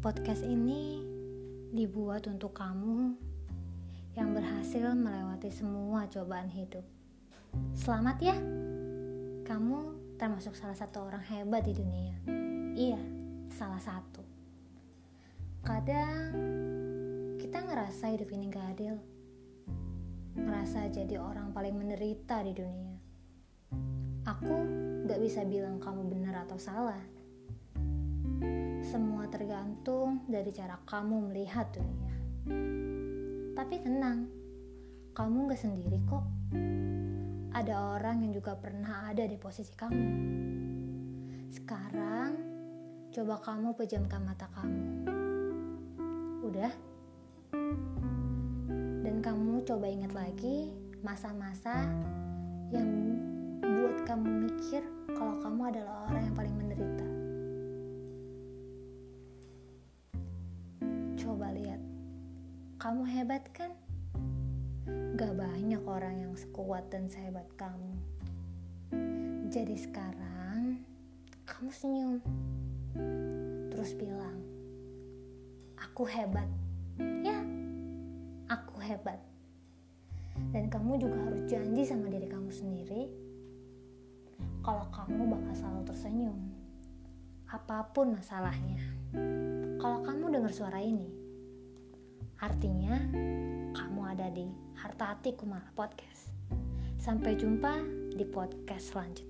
Podcast ini dibuat untuk kamu yang berhasil melewati semua cobaan hidup. Selamat ya, kamu termasuk salah satu orang hebat di dunia. Iya, salah satu. Kadang kita ngerasa hidup ini gak adil, ngerasa jadi orang paling menderita di dunia. Aku gak bisa bilang kamu benar atau salah semua tergantung dari cara kamu melihat dunia. Tapi tenang, kamu gak sendiri kok. Ada orang yang juga pernah ada di posisi kamu. Sekarang, coba kamu pejamkan mata kamu. Udah? Dan kamu coba ingat lagi masa-masa yang buat kamu mikir kalau kamu adalah orang yang paling menderita. Coba lihat, kamu hebat kan? Gak banyak orang yang sekuat dan sehebat kamu. Jadi sekarang, kamu senyum. Terus bilang, aku hebat. Ya, aku hebat. Dan kamu juga harus janji sama diri kamu sendiri kalau kamu bakal selalu tersenyum. Apa pun masalahnya. Kalau kamu dengar suara ini, artinya kamu ada di Harta Hati Kumala Podcast. Sampai jumpa di podcast selanjutnya.